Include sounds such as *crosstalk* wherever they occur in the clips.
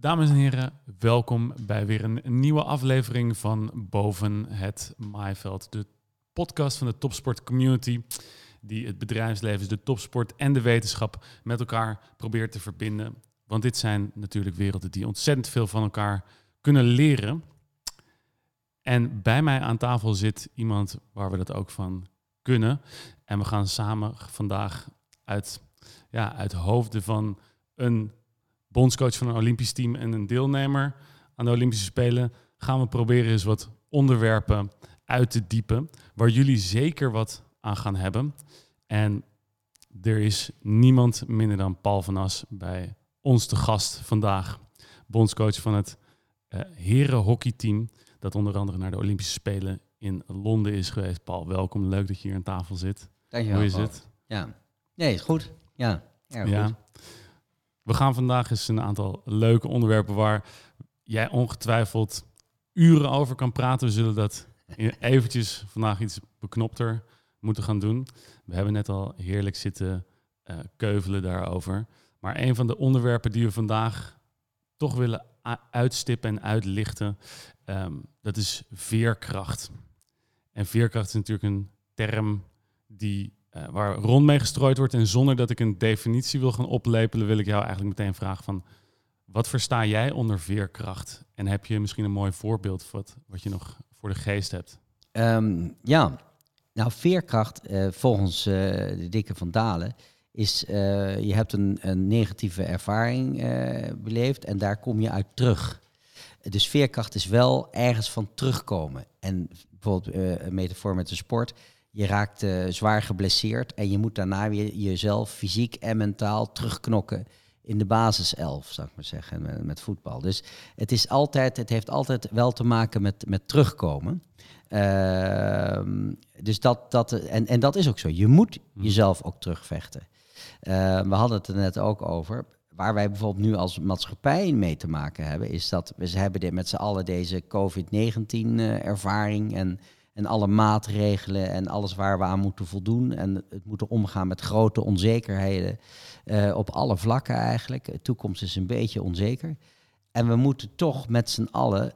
Dames en heren, welkom bij weer een nieuwe aflevering van Boven het Maaiveld. De podcast van de topsport community die het bedrijfsleven, de topsport en de wetenschap met elkaar probeert te verbinden. Want dit zijn natuurlijk werelden die ontzettend veel van elkaar kunnen leren. En bij mij aan tafel zit iemand waar we dat ook van kunnen. En we gaan samen vandaag uit, ja, uit hoofden van een bondscoach van een Olympisch team en een deelnemer aan de Olympische Spelen, gaan we proberen eens wat onderwerpen uit te diepen waar jullie zeker wat aan gaan hebben. En er is niemand minder dan Paul van As bij ons te gast vandaag. Bondscoach van het uh, herenhockeyteam dat onder andere naar de Olympische Spelen in Londen is geweest. Paul, welkom. Leuk dat je hier aan tafel zit. Dankjewel. Hoe is het? Ja. Nee, is goed. Ja, erg ja. Goed. We gaan vandaag eens een aantal leuke onderwerpen waar jij ongetwijfeld uren over kan praten. We zullen dat eventjes vandaag iets beknopter moeten gaan doen. We hebben net al heerlijk zitten uh, keuvelen daarover. Maar een van de onderwerpen die we vandaag toch willen uitstippen en uitlichten, um, dat is veerkracht. En veerkracht is natuurlijk een term die, uh, waar rond mee gestrooid wordt. En zonder dat ik een definitie wil gaan oplepelen, wil ik jou eigenlijk meteen vragen van... Wat versta jij onder veerkracht? En heb je misschien een mooi voorbeeld wat, wat je nog voor de geest hebt? Um, ja, nou, veerkracht, uh, volgens uh, de dikke van Dalen, is je hebt een, een negatieve ervaring beleefd en daar kom je uit terug. Dus veerkracht is wel ergens van terugkomen. En bijvoorbeeld een metafoor met de sport. Je raakt zwaar geblesseerd en je moet daarna weer jezelf fysiek en mentaal terugknokken in de basiself, zou ik maar zeggen, met, met voetbal. Dus het, is altijd, het heeft altijd wel te maken met, met terugkomen. Uh, dus dat, dat, en, en dat is ook zo. Je moet hmm. jezelf ook terugvechten. Uh, we hadden het er net ook over. Waar wij bijvoorbeeld nu als maatschappij mee te maken hebben, is dat we hebben dit met z'n allen deze COVID-19-ervaring en, en alle maatregelen en alles waar we aan moeten voldoen. En het moeten omgaan met grote onzekerheden uh, op alle vlakken eigenlijk. De toekomst is een beetje onzeker. En we moeten toch met z'n allen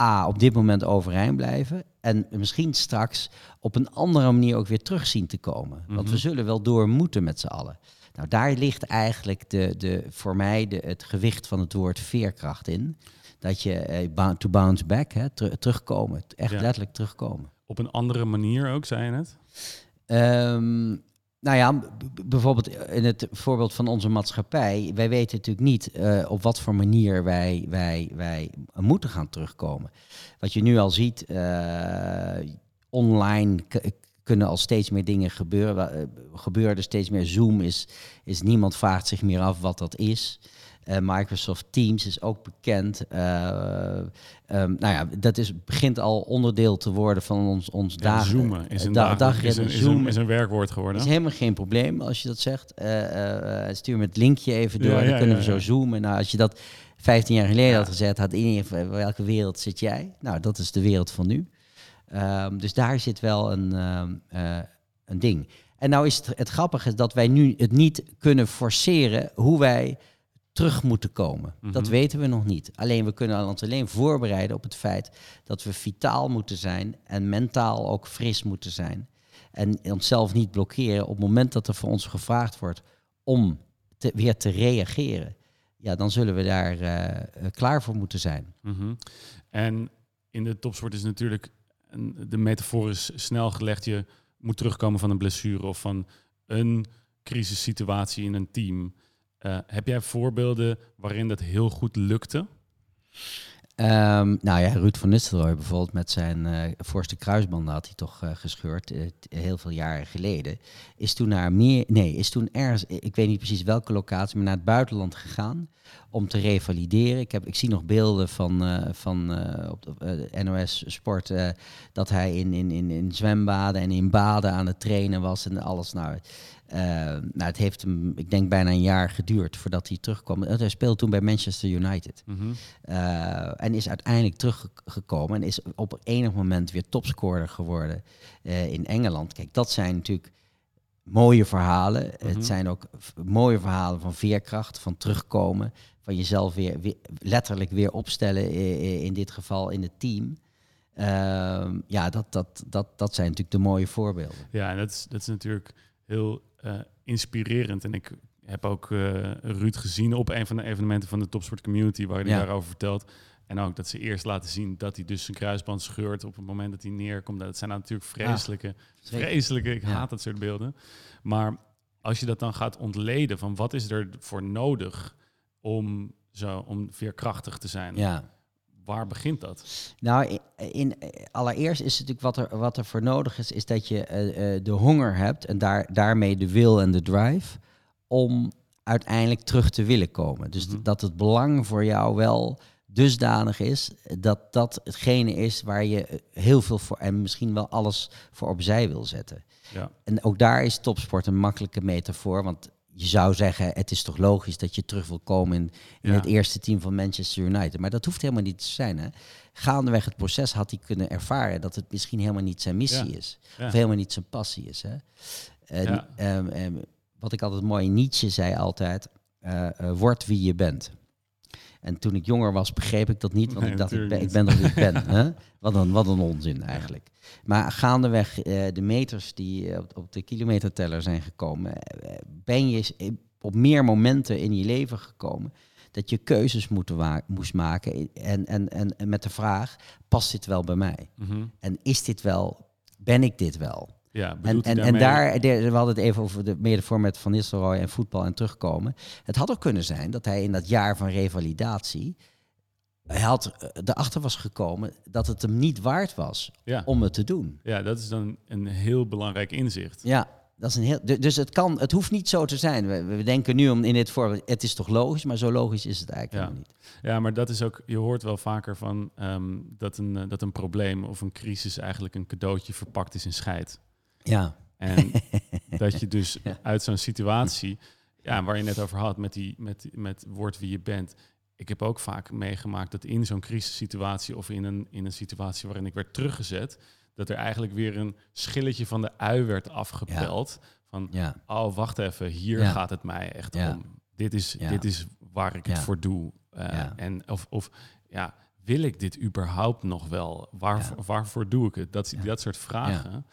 A, op dit moment overeind blijven. En misschien straks op een andere manier ook weer terug zien te komen. Want we mhm. zullen wel door moeten met z'n allen. Nou, daar ligt eigenlijk de, de, voor mij de, het gewicht van het woord veerkracht in. Dat je eh, to bounce back, hè, terugkomen, echt letterlijk terugkomen. Op een andere manier ook, zei je net? Um, nou ja, bijvoorbeeld in het voorbeeld van onze maatschappij. Wij weten natuurlijk niet uh, op wat voor manier wij, wij, wij moeten gaan terugkomen. Wat je nu al ziet, uh, online kunnen al steeds meer dingen gebeuren. Uh, gebeuren steeds meer Zoom is, is niemand vraagt zich meer af wat dat is. Uh, Microsoft Teams is ook bekend. Uh, um, nou ja, dat is, begint al onderdeel te worden van ons, ons ja, dagen. Zoomen is een, dag, is, een, is, een, is een werkwoord geworden. is helemaal geen probleem als je dat zegt. Uh, stuur me het linkje even door, ja, dan kunnen we zo zoomen. Nou, als je dat 15 jaar geleden had gezet, had iedereen welke wereld zit jij? Nou, dat is de wereld van nu. Um, dus daar zit wel een, een ding. En nou is het, het grappige dat wij nu het niet kunnen forceren hoe wij terug moeten komen. Dat mhm. weten we nog niet. Alleen we kunnen ons alleen voorbereiden op het feit dat we vitaal moeten zijn en mentaal ook fris moeten zijn. En onszelf niet blokkeren op het moment dat er voor ons gevraagd wordt om te, weer te reageren. Ja, dan zullen we daar uh, klaar voor moeten zijn. Mhm. En in de topsport is natuurlijk de metafoor is snel gelegd. Je moet terugkomen van een blessure of van een crisissituatie in een team. Uh, heb jij voorbeelden waarin dat heel goed lukte? Um, nou ja, Ruud van Nistelrooy bijvoorbeeld met zijn uh, voorste kruisband had hij toch uh, gescheurd, heel veel jaren geleden. Is toen naar meer, nee, is toen ergens, ik weet niet precies welke locatie, maar naar het buitenland gegaan om te revalideren. Ik, heb, ik zie nog beelden van, van op de NOS Sport dat hij in, in, in, in zwembaden en in baden aan het trainen was en alles. Nou, nou, het heeft hem, ik denk, bijna een jaar geduurd voordat hij terugkwam. Hij speelde toen bij Manchester United. Mm -hmm. uh, en is uiteindelijk teruggekomen en is op enig moment weer topscorer geworden in Engeland. Kijk, dat zijn natuurlijk mooie verhalen. Mm -hmm. Het zijn ook mooie verhalen van veerkracht, van terugkomen, van jezelf weer, weer letterlijk weer opstellen, in dit geval in het team. Ehm, ja, dat, dat, dat, dat zijn natuurlijk de mooie voorbeelden. Ja, en dat is, dat is natuurlijk heel eh, inspirerend. En ik heb ook eh, Ruud gezien op een van de evenementen van de Topsport Community, waar hij Ja. daarover vertelt. En ook dat ze eerst laten zien dat hij dus zijn kruisband scheurt op het moment dat hij neerkomt. Nou, Dat zijn natuurlijk vreselijke, vreselijke, ik Ja. haat dat soort beelden. Maar als je dat dan gaat ontleden van wat is er voor nodig om, zo, om veerkrachtig te zijn, Ja. Waar begint dat? Nou, in, in, allereerst is het natuurlijk wat er, wat er voor nodig is, is dat je eh, eh, de honger hebt en daar, daarmee de wil en de drive om uiteindelijk terug te willen komen. Dus Mhm. dat het belang voor jou wel dusdanig is dat dat hetgene is waar je eh, heel veel voor en misschien wel alles voor opzij wil zetten. Ja, En ook daar is topsport een makkelijke metafoor, want je zou zeggen, het is toch logisch dat je terug wil komen in, in Ja. het eerste team van Manchester United. Maar dat hoeft helemaal niet te zijn. Hè? Gaandeweg het proces had hij kunnen ervaren dat het misschien helemaal niet zijn missie Ja. is. Ja. Of helemaal niet zijn passie is. Hè? En, ehm, ehm, wat ik altijd mooi, Nietzsche zei altijd, eh, word wie je bent. En toen ik jonger was, begreep ik dat niet, want Nee, ik dacht, ik ben, ik ben dat ik ben. *laughs* Hè? Wat, een, wat een onzin eigenlijk. Maar gaandeweg eh, de meters die eh, op, op de kilometerteller zijn gekomen, eh, ben je op meer momenten in je leven gekomen dat je keuzes moest maken en, en, en, en met de vraag, past dit wel bij mij? Mhm. En is dit wel, ben ik dit wel? Ja En, en, en daar, we hadden het even over de metafoor met Van Nistelrooy en voetbal en terugkomen. Het had ook kunnen zijn dat hij in dat jaar van revalidatie, hij had eh, erachter was gekomen dat het hem niet waard was Ja. om het te doen. Ja, dat is dan een heel belangrijk inzicht. Ja, dat is een heel. du- Dus het kan, het hoeft niet zo te zijn. We, we denken nu om in dit voorbeeld, het is toch logisch, maar zo logisch is het eigenlijk Ja. niet. Ja, maar dat is ook, je hoort wel vaker van ehm, dat, een, eh, dat een probleem of een crisis eigenlijk een cadeautje verpakt is in scheid. Ja, En dat je dus *laughs* Ja. uit zo'n situatie, ja, waar je net over had, met, die, met, met word wie je bent. Ik heb ook vaak meegemaakt dat in zo'n crisissituatie of in een, in een situatie waarin ik werd teruggezet, dat er eigenlijk weer een schilletje van de ui werd afgepeld. Van, ja, oh, wacht even, hier Ja. gaat het mij echt om. Dit is, dit is waar ik het voor doe. Eh. En of, of ja, wil ik dit überhaupt nog wel? Waar, Waarvoor doe ik het? Dat, dat soort vragen.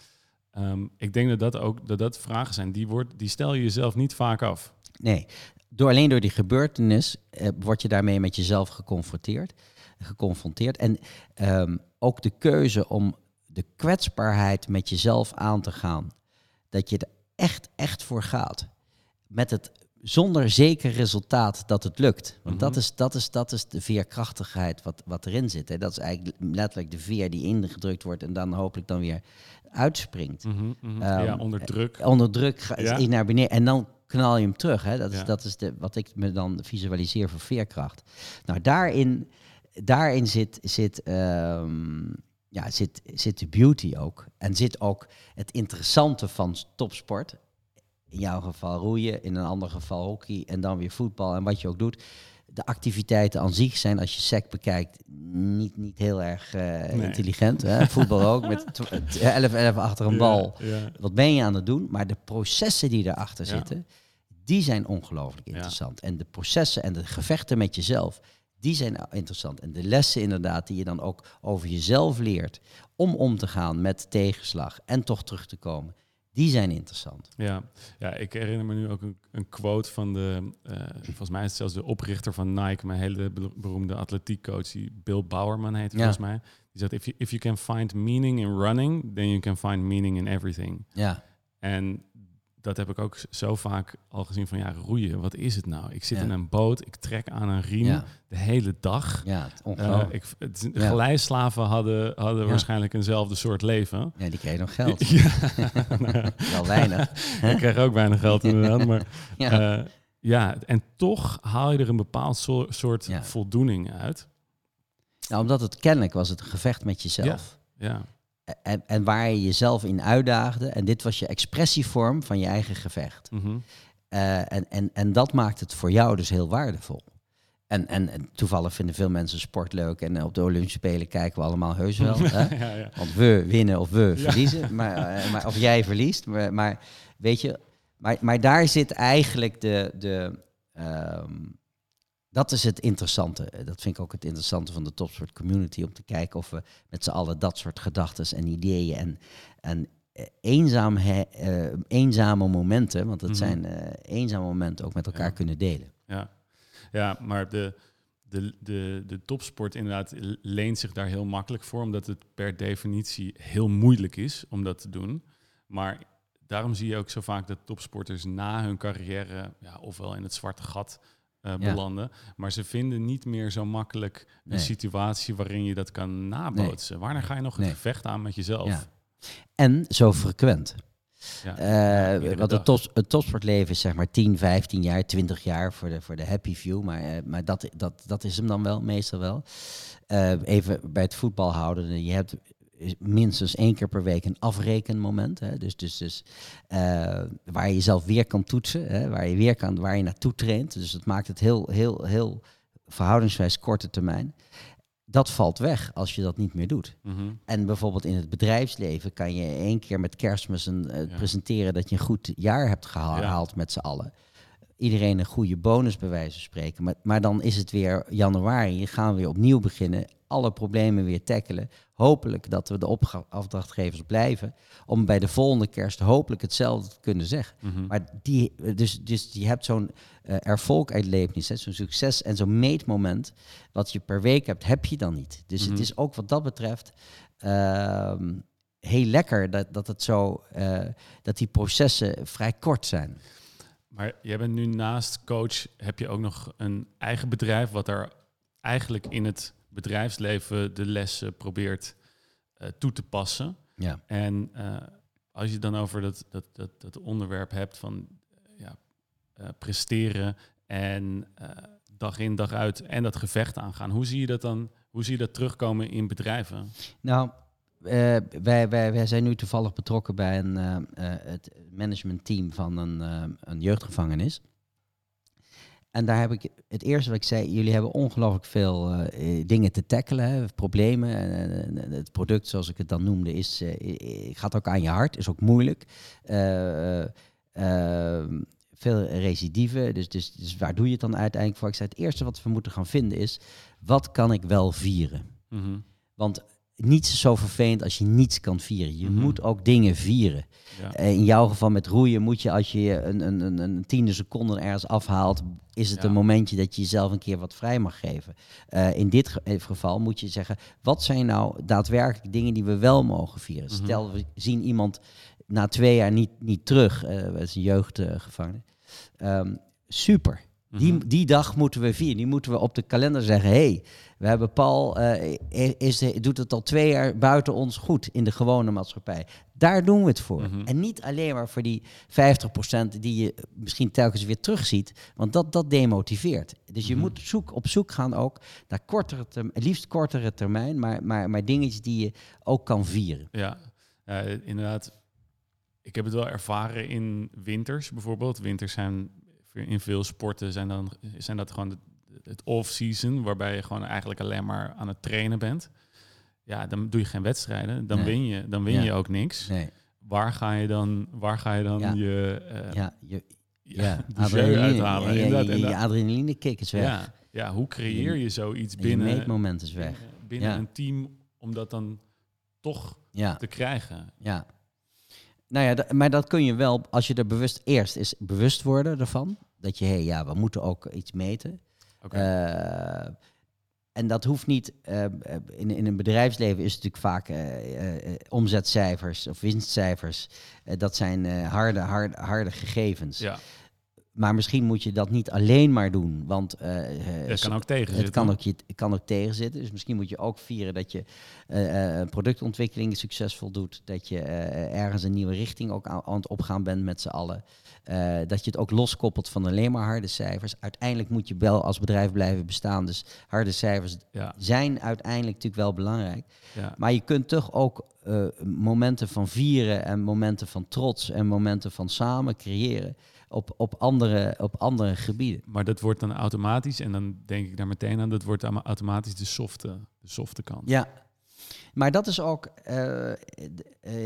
Ehm, ik denk dat dat ook dat dat vragen zijn die, wordt, die stel je jezelf niet vaak af. nee. Door, alleen door die gebeurtenis eh, word je daarmee met jezelf geconfronteerd. geconfronteerd. En ehm, ook de keuze om de kwetsbaarheid met jezelf aan te gaan. Dat je er echt, echt voor gaat. Met het zonder zeker resultaat dat het lukt. Want dat, Mhm. is, dat, is, dat is de veerkrachtigheid wat, wat erin zit. Hè. Dat is eigenlijk letterlijk de veer die ingedrukt wordt en dan hopelijk dan weer uitspringt. Mhm, mhm. Ehm, ja, onder druk. Onder druk ga Ja. je naar beneden en dan knal je hem terug. Hè? Dat is, Ja. dat is de, wat ik me dan visualiseer voor veerkracht. Nou, daarin, daarin zit, zit, ehm, ja, zit, zit de beauty ook. En zit ook het interessante van topsport. In jouw geval roeien, in een ander geval hockey en dan weer voetbal en wat je ook doet. De activiteiten aan zich zijn, als je SEC bekijkt, niet, niet heel erg eh, Nee. intelligent. Hè? Voetbal ook, met 11-11 *laughs* achter een bal. Ja, ja. Wat ben je aan het doen? Maar de processen die daarachter Ja. zitten, die zijn ongelooflijk interessant. En de processen en de gevechten met jezelf, die zijn interessant. En de lessen inderdaad die je dan ook over jezelf leert om om te gaan met tegenslag en toch terug te komen, die zijn interessant. Ja, ja ik herinner me nu ook een, een quote van de, eh, volgens mij is het zelfs de oprichter van Nike, mijn hele be- beroemde atletiekcoach, die Bill Bowerman heet Ja. volgens mij. Die zegt, if you, if you can find meaning in running, then you can find meaning in everything. Ja, En dat heb ik ook zo vaak al gezien van, ja, roeien, wat is het nou? Ik zit Ja. in een boot, ik trek aan een riem ja, de hele dag. ja, het Eh, ongelooflijk. ik, het. Geleislaven hadden, hadden waarschijnlijk eenzelfde soort leven. ja, die kreeg nog geld. *laughs* *laughs* Wel weinig. *laughs* ik krijg ook weinig geld inderdaad, maar Ja. ja. ja, en toch haal je er een bepaald soort voldoening uit. Nou, omdat het kennelijk was het een gevecht met jezelf. Ja, En, en waar je jezelf in uitdaagde. En dit was je expressievorm van je eigen gevecht. Mhm. Eh, en, en, en dat maakt het voor jou dus heel waardevol. En, en, en toevallig vinden veel mensen sport leuk. En op de Olympische Spelen kijken we allemaal heus wel. *laughs* hè? ja, ja. Want we winnen of we Ja. verliezen. Maar, eh, maar, of jij verliest. Maar, maar weet je, maar, maar daar zit eigenlijk de. de ehm, Dat is het interessante. Dat vind ik ook het interessante van de topsport community. Om te kijken of we met z'n allen dat soort gedachten en ideeën en, en eh, eenzaam, uh, eenzame momenten, want het Mhm. zijn eh, eenzame momenten, ook met elkaar Ja. kunnen delen. Ja, ja maar de, de, de, de topsport inderdaad leent zich daar heel makkelijk voor, omdat het per definitie heel moeilijk is om dat te doen. Maar daarom zie je ook zo vaak dat topsporters na hun carrière ja, ofwel in het zwarte gat eh, Ja. belanden, maar ze vinden niet meer zo makkelijk een Nee. situatie waarin je dat kan nabootsen. Wanneer ga je nog het Nee. gevecht aan met jezelf? Ja. En zo frequent. Ja. Eh, want het, top, het topsportleven is zeg maar 10, 15 jaar, 20 jaar voor de, voor de happy view. Maar, eh, maar dat, dat, dat is hem dan wel, meestal wel. Even bij het voetbal houden. Je hebt minstens één keer per week een afrekenmoment. Hè? Dus, dus, dus eh, waar je jezelf weer kan toetsen, hè? Waar, je weer kan, waar je naartoe traint. Dus dat maakt het heel, heel, heel verhoudingswijs korte termijn. Dat valt weg als je dat niet meer doet. Mhm. En bijvoorbeeld in het bedrijfsleven kan je één keer met kerstmis een, eh, Ja. presenteren dat je een goed jaar hebt Ja. gehaald met z'n allen. Iedereen een goede bonus bij wijze van spreken. Maar, maar dan is het weer januari, gaan we weer opnieuw beginnen. Alle problemen weer tackelen. Hopelijk dat we de opdrachtgevers blijven. Om bij de volgende kerst hopelijk hetzelfde te kunnen zeggen. Mhm. Maar die, dus, dus je hebt zo'n uh, erfolg-uitlevenis, hè, zo'n succes en zo'n meetmoment, wat je per week hebt, heb je dan niet. Dus Mhm. het is ook wat dat betreft ehm, heel lekker dat, dat het zo, eh, dat die processen vrij kort zijn. Maar jij bent nu naast coach, heb je ook nog een eigen bedrijf wat er eigenlijk in het bedrijfsleven de lessen probeert eh, toe te passen. Ja. En eh, als je het dan over dat, dat, dat, dat onderwerp hebt van eh, ja, presteren en dag in dag uit en dat gevecht aangaan, hoe zie je dat dan? Hoe zie je dat terugkomen in bedrijven? Nou, wij, wij, wij zijn nu toevallig betrokken bij een, eh, het managementteam van een, een jeugdgevangenis. En daar heb ik het eerste wat ik zei, jullie hebben ongelooflijk veel eh, dingen te tackelen, hè, problemen. En, het product, zoals ik het dan noemde, is, eh, gaat ook aan je hart, is ook moeilijk. Eh, eh, veel recidieven, dus, dus, dus waar doe je het dan uiteindelijk voor? Ik zei, het eerste wat we moeten gaan vinden is, wat kan ik wel vieren? Mhm. Want niets is zo vervelend als je niets kan vieren. Je Mhm. moet ook dingen vieren. Ja. Eh, In jouw geval met roeien moet je, als je een, een, een, een tiende seconde ergens afhaalt, is het Ja. een momentje dat je jezelf een keer wat vrij mag geven. Eh, in dit ge- eh, geval moet je zeggen, wat zijn nou daadwerkelijk dingen die we wel mogen vieren? Mhm. Stel, we zien iemand na twee jaar niet, niet terug, eh dat is een jeugdgevangene. Ehm, super. Die, Mhm. die dag moeten we vieren. Die moeten we op de kalender zeggen. hey, we hebben Paul, eh, is, doet het al twee jaar buiten ons goed in de gewone maatschappij. Daar doen we het voor. Mhm. En niet alleen maar voor die 50% die je misschien telkens weer terugziet. Want dat, dat demotiveert. Dus je Mhm. moet zoek, op zoek gaan ook naar kortere termijn, liefst kortere termijn, maar, maar, maar dingetjes die je ook kan vieren. Ja, ja, inderdaad. Ik heb het wel ervaren in winters bijvoorbeeld. Winters zijn in veel sporten zijn, dan, zijn dat gewoon het- off-season, waarbij je gewoon eigenlijk alleen maar aan het trainen bent. Ja, dan doe je geen wedstrijden, dan Nee. win je, dan win Ja. je ook niks. Nee. Waar ga je dan, waar ga je dan Ja. je, eh Ja, je, *laughs* ja, de jeu uithalen? ja, Inderdaad, je, adrenaline kick is weg. Ja, ja, hoe creëer je zoiets je binnen, meetmoment is weg. binnen, een team om dat dan toch te krijgen? Ja. Nou ja, maar dat kun je wel, als je er bewust eerst is bewust worden ervan. Dat je, hé, hey, ja, we moeten ook iets meten. Eh, en dat hoeft niet, eh, in, in een bedrijfsleven is het natuurlijk vaak eh, eh, omzetcijfers of winstcijfers. Eh, dat zijn eh, harde, harde, harde gegevens. ja, Maar misschien moet je dat niet alleen maar doen, want eh, eh, dat kan ook tegen het kan ook, je, het kan ook tegenzitten. Dus misschien moet je ook vieren dat je eh, eh, een productontwikkeling succesvol doet. Dat je eh, ergens een nieuwe richting ook aan, aan het opgaan bent met z'n allen. Eh, dat je het ook loskoppelt van alleen maar harde cijfers. Uiteindelijk moet je wel als bedrijf blijven bestaan. Dus harde cijfers Ja, zijn uiteindelijk natuurlijk wel belangrijk. ja. Maar je kunt toch ook eh, momenten van vieren en momenten van trots en momenten van samen creëren op, op, andere, op andere gebieden. Maar dat wordt dan automatisch, en dan denk ik daar meteen aan, dat wordt automatisch de softe, de softe kant. Ja, Maar dat is ook. eh, eh,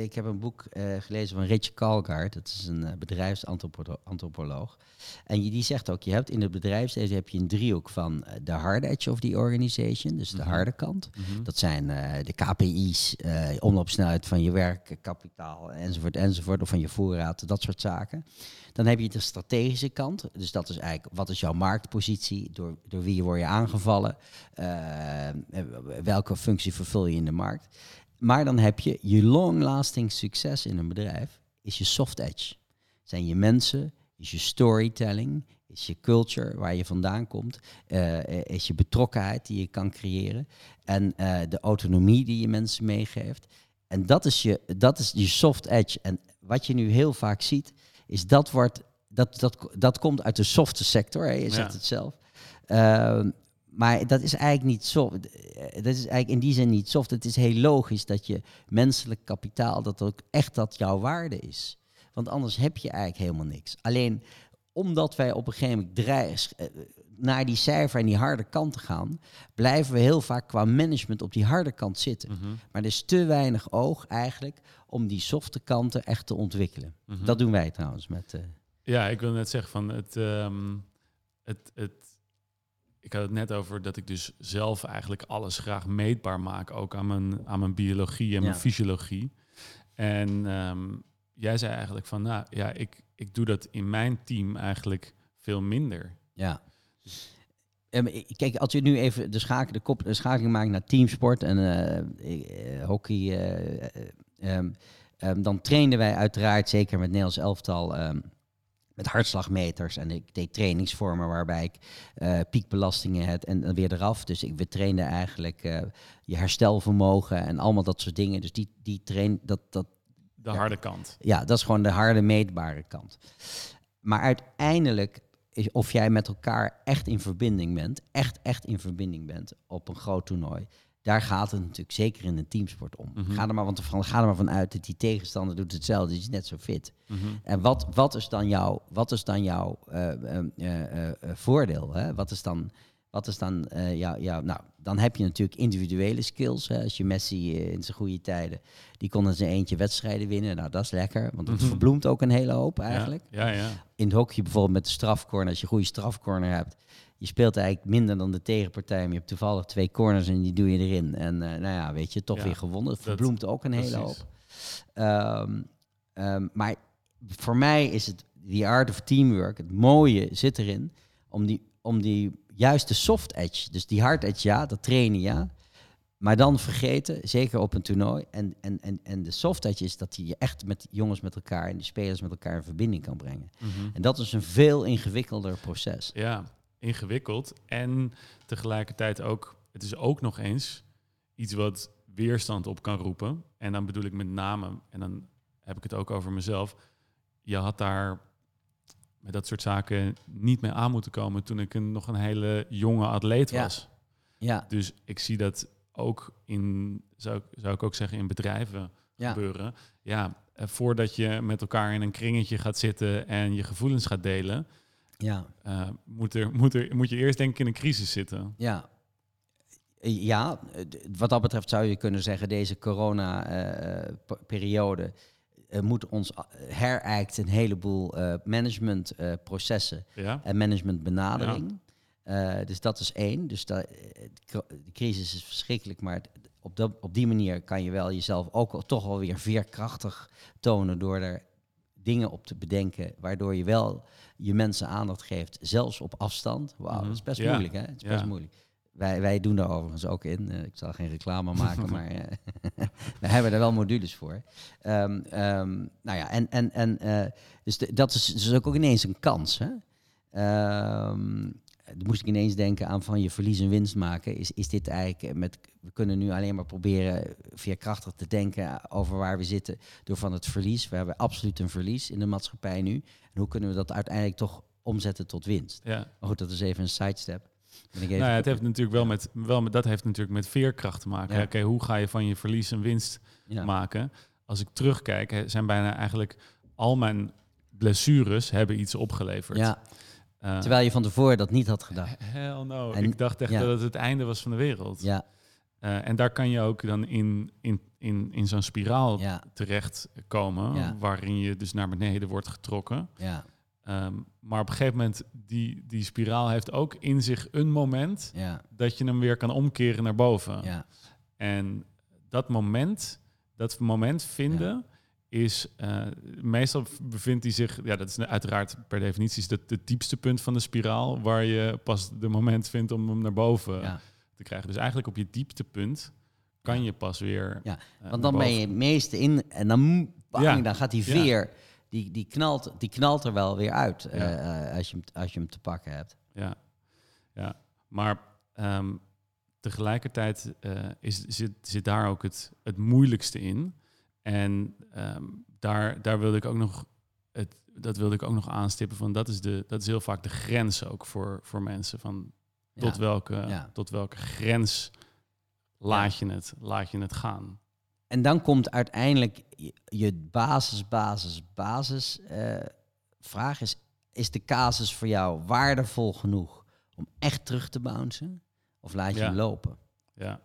ik heb een boek eh, gelezen van Rich Kalgaard. Dat is een bedrijfsantropoloog. En die zegt ook: je hebt in het bedrijfsleven heb je een driehoek van de hard edge of the organization, dus de Mhm. harde kant. Mhm. Dat zijn de KPI's, omloopsnelheid van je werk, kapitaal enzovoort enzovoort, of van je voorraad, dat soort zaken. Dan heb je de strategische kant, dus dat is eigenlijk wat is jouw marktpositie, door, door wie word je aangevallen, eh, welke functie vervul je in de markt. Maar dan heb je je long-lasting succes in een bedrijf, is je soft edge. Zijn je mensen, is je storytelling, is je culture waar je vandaan komt, eh, is je betrokkenheid die je kan creëren en eh, de autonomie die je mensen meegeeft. En dat is, je, dat is je soft edge. En wat je nu heel vaak ziet, is dat wordt, dat, dat, dat komt uit de softe sector, hè? je zegt Ja. het zelf. Ehm, maar dat is eigenlijk niet soft. Dat is eigenlijk in die zin niet soft. Het is heel logisch dat je menselijk kapitaal, dat ook echt dat jouw waarde is. Want anders heb je eigenlijk helemaal niks. Alleen omdat wij op een gegeven moment dreigen naar die cijfer en die harde kant te gaan, blijven we heel vaak qua management op die harde kant zitten. Mhm. Maar er is te weinig oog eigenlijk om die softe kanten echt te ontwikkelen. Mhm. Dat doen wij trouwens met. eh, Ja, ik wil net zeggen van het, ehm, het, het. Ik had het net over dat ik dus zelf eigenlijk alles graag meetbaar maak, ook aan mijn, aan mijn biologie en mijn Ja. fysiologie. En ehm, jij zei eigenlijk van, nou ja, ik, ik doe dat in mijn team eigenlijk veel minder. Ja. Ehm, kijk, als je nu even de, schakel, de, kop, de schakeling maakt naar teamsport en eh, eh, hockey, eh, eh, ehm, ehm, dan trainden wij uiteraard, zeker met Nederlands elftal, met hartslagmeters. En ik deed trainingsvormen waarbij ik piekbelastingen had en dan weer eraf. Dus ik, we trainden eigenlijk je herstelvermogen en allemaal dat soort dingen. Dus die, die train, dat, dat, De Ja. harde kant. ja, dat is gewoon de harde meetbare kant. Maar uiteindelijk, is of jij met elkaar echt in verbinding bent, echt, echt in verbinding bent op een groot toernooi, daar gaat het natuurlijk zeker in een teamsport om. Mhm. Ga, er maar, want van, ga er maar vanuit dat die tegenstander doet hetzelfde, die is net zo fit. Mhm. En wat, wat is dan jouw, wat is dan jouw eh, eh, eh, voordeel? Hè? Wat is dan, wat is dan eh, jouw, jouw... Nou, dan heb je natuurlijk individuele skills. Hè? Als je Messi eh, in zijn goede tijden, die kon in zijn eentje wedstrijden winnen. Nou, dat is lekker, want dat Mhm. verbloemt ook een hele hoop eigenlijk. Ja, ja, ja. In het hockey bijvoorbeeld met de strafcorner, als je een goede strafcorner hebt, je speelt eigenlijk minder dan de tegenpartij, maar je hebt toevallig twee corners en die doe je erin. En eh, nou ja, weet je, toch Ja, weer gewonnen. Het dat- verbloemt ook een hele hoop. Ehm, ehm, maar voor mij is het die art of teamwork, het mooie zit erin om die, om die juiste soft edge, dus die hard edge, ja, dat trainen, ja. Maar dan vergeten, zeker op een toernooi. En, en, en, en de soft edge is dat je echt met jongens met elkaar en die spelers met elkaar in verbinding kan brengen. Mhm. En dat is een veel ingewikkelder proces. Ja, ingewikkeld. En tegelijkertijd ook, het is ook nog eens iets wat weerstand op kan roepen. En dan bedoel ik met name, en dan heb ik het ook over mezelf. Je had daar met dat soort zaken niet mee aan moeten komen toen ik een, nog een hele jonge atleet was. Ja, Dus ik zie dat ook in, zou, ik- zou ik ook zeggen, in bedrijven ja, gebeuren. Ja, eh, voordat je met elkaar in een kringetje gaat zitten en je gevoelens gaat delen, ja, eh, moet, er, moet, er, moet je eerst denk ik in een crisis zitten. ja. Ja, eh, wat dat betreft zou je kunnen zeggen, deze corona-periode moet ons a- herijkt een heleboel eh, managementprocessen Ja, en managementbenadering. Eh, dus dat is één. Dus da- eh, de crisis is verschrikkelijk, maar op, dat, op die manier kan je wel jezelf ook al- toch wel weer veerkrachtig tonen door er dingen op te bedenken, waardoor je wel je mensen aandacht geeft, zelfs op afstand. Wauw, Mhm. dat is best Ja. moeilijk, hè? Het is best moeilijk. Wij, wij doen daar overigens ook in. Eh, ik zal geen reclame *laughs* maken, maar eh, *laughs* we hebben er wel modules voor. Ehm, ehm, nou ja, en, en, en eh, dus de- dat is dus ook ineens een kans. Hè? Ehm, dan moest ik ineens denken aan van je verlies en winst maken. Is, is dit eigenlijk met. We kunnen nu alleen maar proberen veerkrachtig te denken over waar we zitten door van het verlies. We hebben absoluut een verlies in de maatschappij nu. En hoe kunnen we dat uiteindelijk toch omzetten tot winst? ja. Maar goed, dat is even een sidestep. Ben ik even Nou ja, het heeft natuurlijk wel met, wel met, dat heeft natuurlijk met veerkracht te maken. Oké, hoe ga je van je verlies een winst maken? Als ik terugkijk, zijn bijna eigenlijk al mijn blessures hebben iets opgeleverd. ja, Eh, terwijl je van tevoren dat niet had gedaan. *laughs* Hell no. En- ik dacht echt ja. dat het het einde was van de wereld. Ja, Eh, en daar kan je ook dan in, in, in, in zo'n spiraal Ja, terechtkomen, waarin je dus naar beneden wordt getrokken. ja, Ehm, maar op een gegeven moment, die, die spiraal heeft ook in zich een moment ja, dat je hem weer kan omkeren naar boven. ja. En dat moment, dat moment vinden, is uh, meestal bevindt hij zich, ja, dat is uiteraard per definitie is dat het diepste punt van de spiraal, waar je pas de moment vindt om hem naar boven te krijgen. Dus eigenlijk op je dieptepunt kan je pas weer. Ja, eh, Want dan ben je het meeste in en dan, bang, dan gaat die veer, die, die, knalt, die knalt er wel weer uit eh, Ja. eh, als, je hem, als je hem te pakken hebt. Ja, ja. maar ehm, tegelijkertijd eh, is, zit, zit daar ook het, het moeilijkste in. En ehm, daar, daar wilde ik ook nog, het, dat wilde ik ook nog aanstippen. Van dat, is de, dat is heel vaak de grens ook voor, voor mensen. Van tot, Ja. welke, Ja. tot welke grens laat, je het, laat je het gaan. En dan komt uiteindelijk je, basis, basis, basis eh, vraag is, is de casus voor jou waardevol genoeg om echt terug te bouncen? Of laat je Ja. hem lopen? Ja,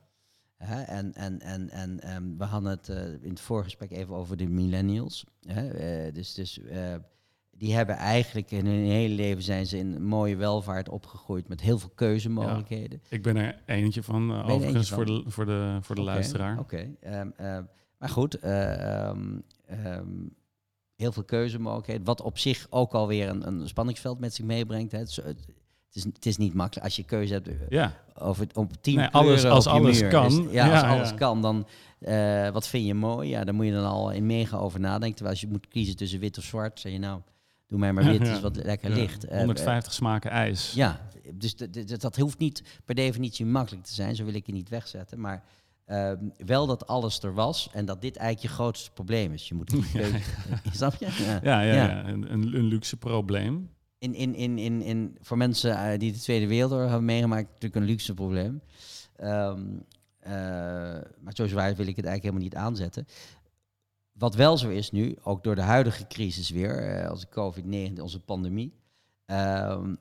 Hè? En, en, en, en ehm, we hadden het eh, in het voorgesprek even over de millennials. Hè? Eh, dus dus die hebben eigenlijk in hun hele leven zijn ze in mooie welvaart opgegroeid met heel veel keuzemogelijkheden. ik ben er eentje van, eh, er overigens, eentje voor van? de, voor de, voor de luisteraar. Oké. ehm, ehm, maar goed, eh, ehm, heel veel keuzemogelijkheden. Wat op zich ook alweer een, een spanningsveld met zich meebrengt. Hè. Het, is, het, is, het is niet makkelijk als je keuze hebt Ja, over om tien Nee, alles- als alles muur. kan. Ja, als Ja, alles ja. kan, dan eh, wat vind je mooi? Ja, daar moet je dan al in mega over nadenken. Terwijl als je moet kiezen tussen wit of zwart, zeg je nou, doe mij maar wit, Ja. is wat lekker ja. licht. Eh, 150 smaken ijs. ja, dus dat hoeft niet per definitie makkelijk te zijn, zo wil ik je niet wegzetten. Maar ehm, wel dat alles er was en dat dit eigenlijk je grootste probleem is. Je moet een *laughs* keuze- *laughs* Snap je? Ja. Ja, ja, Ja. ja. Een, een, een luxe probleem. In, in, in, in, in, voor mensen eh, die de Tweede Wereldoorlog hebben meegemaakt, natuurlijk een luxe probleem. Ehm, eh, maar zo zwaar wil ik het eigenlijk helemaal niet aanzetten. Wat wel zo is nu, ook door de huidige crisis weer, eh, als de COVID-19, onze pandemie, ehm,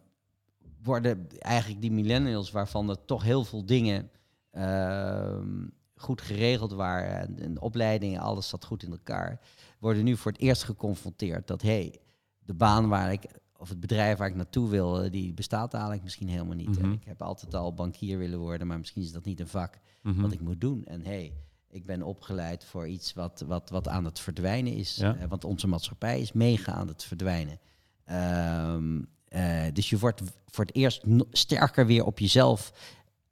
worden eigenlijk die millennials, waarvan er toch heel veel dingen ehm, goed geregeld waren en, en opleidingen, alles zat goed in elkaar, worden nu voor het eerst geconfronteerd dat hey, de baan waar ik of het bedrijf waar ik naartoe wil, die bestaat eigenlijk misschien helemaal niet. En ik heb altijd al bankier willen worden, maar misschien is dat niet een vak Mhm. wat ik moet doen. En hey, ik ben opgeleid voor iets wat, wat, wat aan het verdwijnen is. Ja. Eh, want onze maatschappij is mega aan het verdwijnen. Ehm, eh, dus je wordt voor het eerst sterker weer op jezelf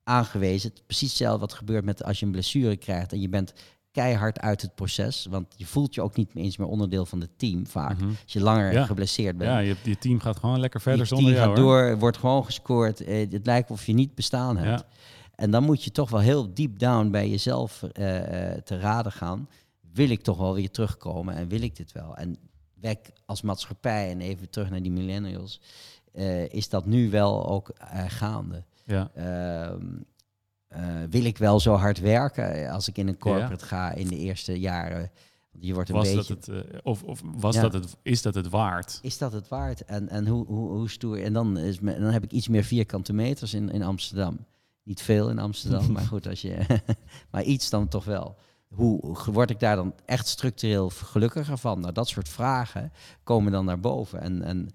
aangewezen. Precies hetzelfde wat gebeurt met als je een blessure krijgt en je bent keihard uit het proces. Want je voelt je ook niet eens meer onderdeel van het team vaak. Mhm. Als je langer Ja. geblesseerd bent. Ja, je, je team gaat gewoon lekker verder Je zonder team jou. gaat hoor. door, wordt gewoon gescoord. Eh, het lijkt of je niet bestaan hebt. Ja. En dan moet je toch wel heel deep down bij jezelf eh, eh, te raden gaan. Wil ik toch wel weer terugkomen en wil ik dit wel? En weg als maatschappij en even terug naar die millennials, eh, is dat nu wel ook gaande. Ja. Ehm, eh, wil ik wel zo hard werken als ik in een corporate ga in de eerste jaren? Je wordt een Was beetje... dat het, of of was Ja. dat het, is dat het waard? Is dat het waard? En, en hoe, hoe, hoe stoer? En dan, is me, dan heb ik iets meer vierkante meters in, in Amsterdam. Niet veel in Amsterdam, maar goed, als je, *laughs* maar iets dan toch wel. Hoe word ik daar dan echt structureel gelukkiger van? Nou, dat soort vragen komen dan naar boven. En, en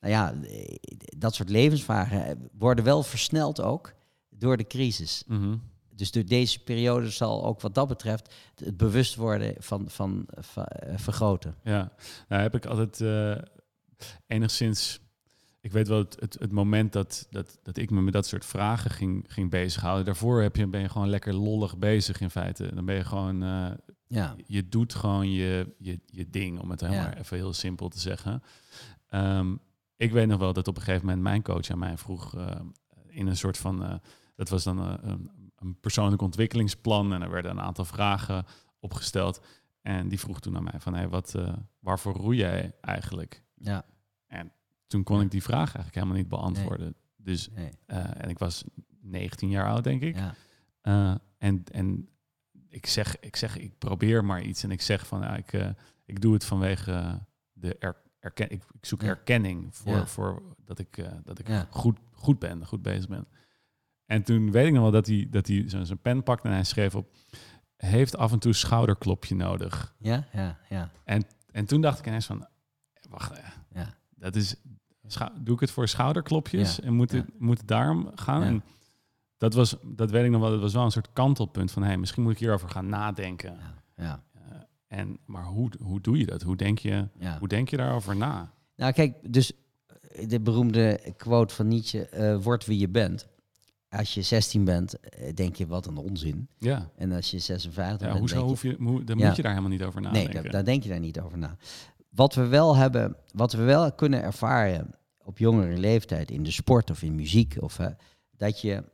nou ja, eh, dat soort levensvragen worden wel versneld ook door de crisis. Mhm. Dus door deze periode zal ook wat dat betreft het bewust worden van, van, van eh, vergroten. Ja, nou heb ik altijd eh, enigszins. Ik weet wel het, het, het moment dat, dat, dat ik me met dat soort vragen ging, ging bezighouden. Daarvoor heb je, ben je gewoon lekker lollig bezig in feite. Dan ben je gewoon. eh, Ja, je doet gewoon je, je, je ding, om het helemaal Ja. even heel simpel te zeggen. Ehm, ik weet nog wel dat op een gegeven moment mijn coach aan mij vroeg eh, in een soort van, eh, dat was dan een, een persoonlijk ontwikkelingsplan en er werden een aantal vragen opgesteld. En die vroeg toen aan mij van, hey, wat, waarvoor roei jij eigenlijk? ja, Toen kon ik die vraag eigenlijk helemaal niet beantwoorden. Dus, nee, eh, en ik was 19 jaar oud, denk ik. ja. Eh, en en ik, zeg, ik zeg, ik probeer maar iets. En ik zeg van, ja, ik, eh, ik doe het vanwege de er, erken, ik, ik zoek Ja. erkenning voor, Ja. voor dat ik, dat ik goed, goed ben, goed bezig ben. En toen weet ik nog wel dat hij, dat hij zo- zijn pen pakte en hij schreef op... Heeft af en toe schouderklopje nodig. Ja, ja, ja. En toen dacht ik ineens van... Wacht, ja. dat is... Doe ik het voor schouderklopjes? Ja, En moet, ja. het, moet gaan? Ja. En dat, was, dat weet ik nog wel. Dat was wel een soort kantelpunt van... Hey, misschien moet ik hierover gaan nadenken. ja, Eh, en, maar hoe, hoe doe je dat? Hoe denk je, ja. hoe denk je daarover na? Nou, kijk, dus eh, de beroemde quote van Nietzsche: eh, word wie je bent. Als je 16 bent, denk je wat een onzin. Ja, En als je 56 ja bent, hoezo denk je, hoef je, hoe, dan moet je daar helemaal niet over nee, nadenken. daar, daar denk je daar niet over na. Wat we wel hebben, wat we wel kunnen ervaren op jongere leeftijd in de sport of in muziek, of, dat je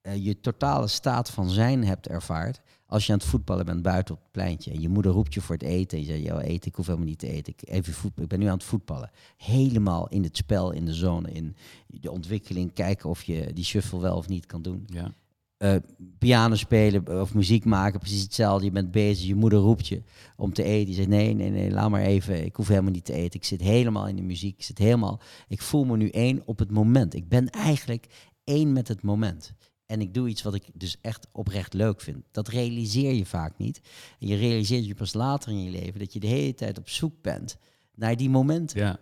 eh, je totale staat van zijn hebt ervaard. Als je aan het voetballen bent buiten op het pleintje en je moeder roept je voor het eten. En je zegt, ja, eten, ik hoef helemaal niet te eten. Ik, even voetbal, ik ben nu aan het voetballen. Helemaal in het spel, in de zone, in de ontwikkeling. Kijken of je die shuffle wel of niet kan doen. Ja, Eh, piano spelen of muziek maken, precies hetzelfde. Je bent bezig, je moeder roept je om te eten. Je zegt, nee, nee, nee, laat maar even. Ik hoef helemaal niet te eten. Ik zit helemaal in de muziek. Ik zit helemaal... Ik voel me nu één op het moment. Ik ben eigenlijk één met het moment. En ik doe iets wat ik dus echt oprecht leuk vind. Dat realiseer je vaak niet. En je realiseert je pas later in je leven dat je de hele tijd op zoek bent naar die momenten. ja,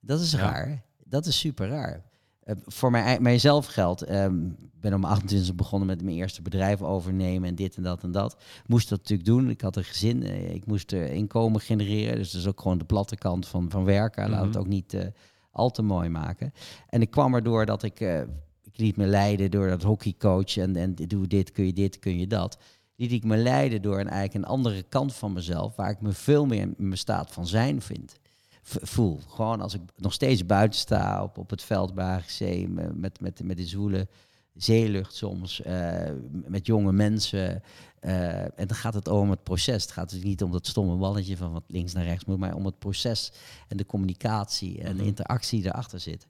Dat is Ja. raar. Dat is super raar. Eh, voor mij, mijzelf geldt, ehm, ik ben om 28 begonnen met mijn eerste bedrijf overnemen en dit en dat en dat. Moest dat natuurlijk doen. Ik had een gezin, eh, ik moest eh, inkomen genereren. Dus dat is ook gewoon de platte kant van, van werken. Laat het Mhm. ook niet al te mooi maken. En ik kwam erdoor dat ik, ik liet me leiden door dat hockeycoach en, en doe dit, kun je dit, kun je dat. Liet ik me leiden door een, eigenlijk een andere kant van mezelf, waar ik me veel meer in mijn staat van zijn vind voel. Gewoon als ik nog steeds buiten sta op, op het veld bij met, met, met de zwoele zeelucht soms, eh, met jonge mensen. eh, en dan gaat het om het proces. Het gaat dus niet om dat stomme balletje van wat links naar rechts moet, maar om het proces en de communicatie en de Mhm. interactie die erachter zit.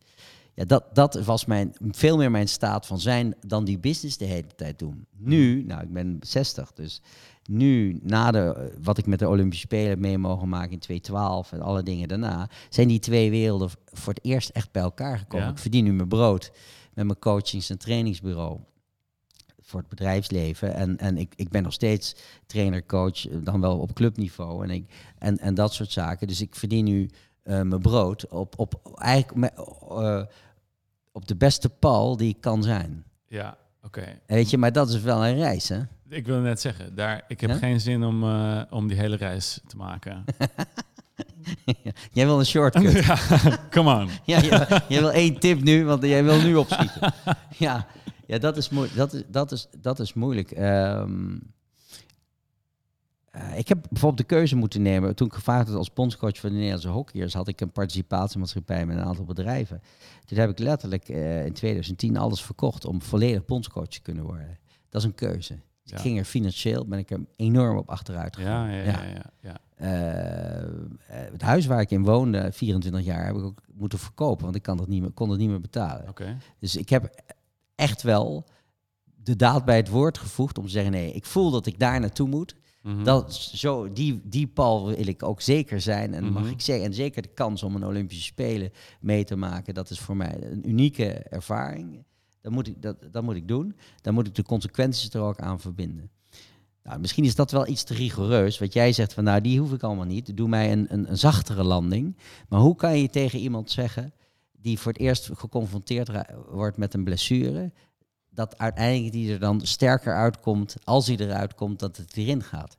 Ja, dat, dat was mijn, veel meer mijn staat van zijn dan die business de hele tijd doen. Nu, nou, ik ben 60, dus nu, na de, wat ik met de Olympische Spelen mee mogen maken in 2012 en alle dingen daarna, zijn die twee werelden voor het eerst echt bij elkaar gekomen. Ja. Ik verdien nu mijn brood met mijn coachings- en trainingsbureau voor het bedrijfsleven. En, en ik, ik ben nog steeds trainer, coach, eh, dan wel op clubniveau en, ik, en, en dat soort zaken. Dus ik verdien nu eh, mijn brood op, op, eigenlijk eh, op de beste pal die ik kan zijn. ja oké. Weet je, maar dat is wel een reis, hè? Ik wil net zeggen, daar, ik heb Ja? geen zin om, eh, om die hele reis te maken. *laughs* Jij wil een shortcut. *laughs* ja, come on. *laughs* Ja, jij, jij wil één tip nu, want jij wil nu opschieten. Ja, ja dat, is dat, is, dat, is, dat is moeilijk. Ehm, eh, ik heb bijvoorbeeld de keuze moeten nemen. Toen ik gevraagd werd als bondscoach van de Nederlandse hockeyers, had ik een participatiemaatschappij met een aantal bedrijven. Toen heb ik letterlijk eh, in 2010 alles verkocht om volledig bondscoach te kunnen worden. Dat is een keuze. Ja. ik ging er financieel, ben ik er enorm op achteruit gegaan. Ja, ja, ja. Eh, het huis waar ik in woonde, 24 jaar, heb ik ook moeten verkopen, want ik kan dat niet meer, kon het niet meer betalen. Oké. Dus ik heb echt wel de daad bij het woord gevoegd om te zeggen, nee, ik voel dat ik daar naartoe moet. Mhm. Dat, zo, die, die pal wil ik ook zeker zijn. En, mag Mhm. ik zeggen, en zeker de kans om een Olympische Spelen mee te maken, dat is voor mij een unieke ervaring. Dat moet ik, dat, dat moet ik doen. Dan moet ik de consequenties er ook aan verbinden. Nou, misschien is dat wel iets te rigoureus. Wat jij zegt van, nou, die hoef ik allemaal niet. Doe mij een, een, een zachtere landing. Maar hoe kan je tegen iemand zeggen die voor het eerst geconfronteerd wordt met een blessure, dat uiteindelijk die er dan sterker uitkomt, als hij eruit komt, dat het erin gaat.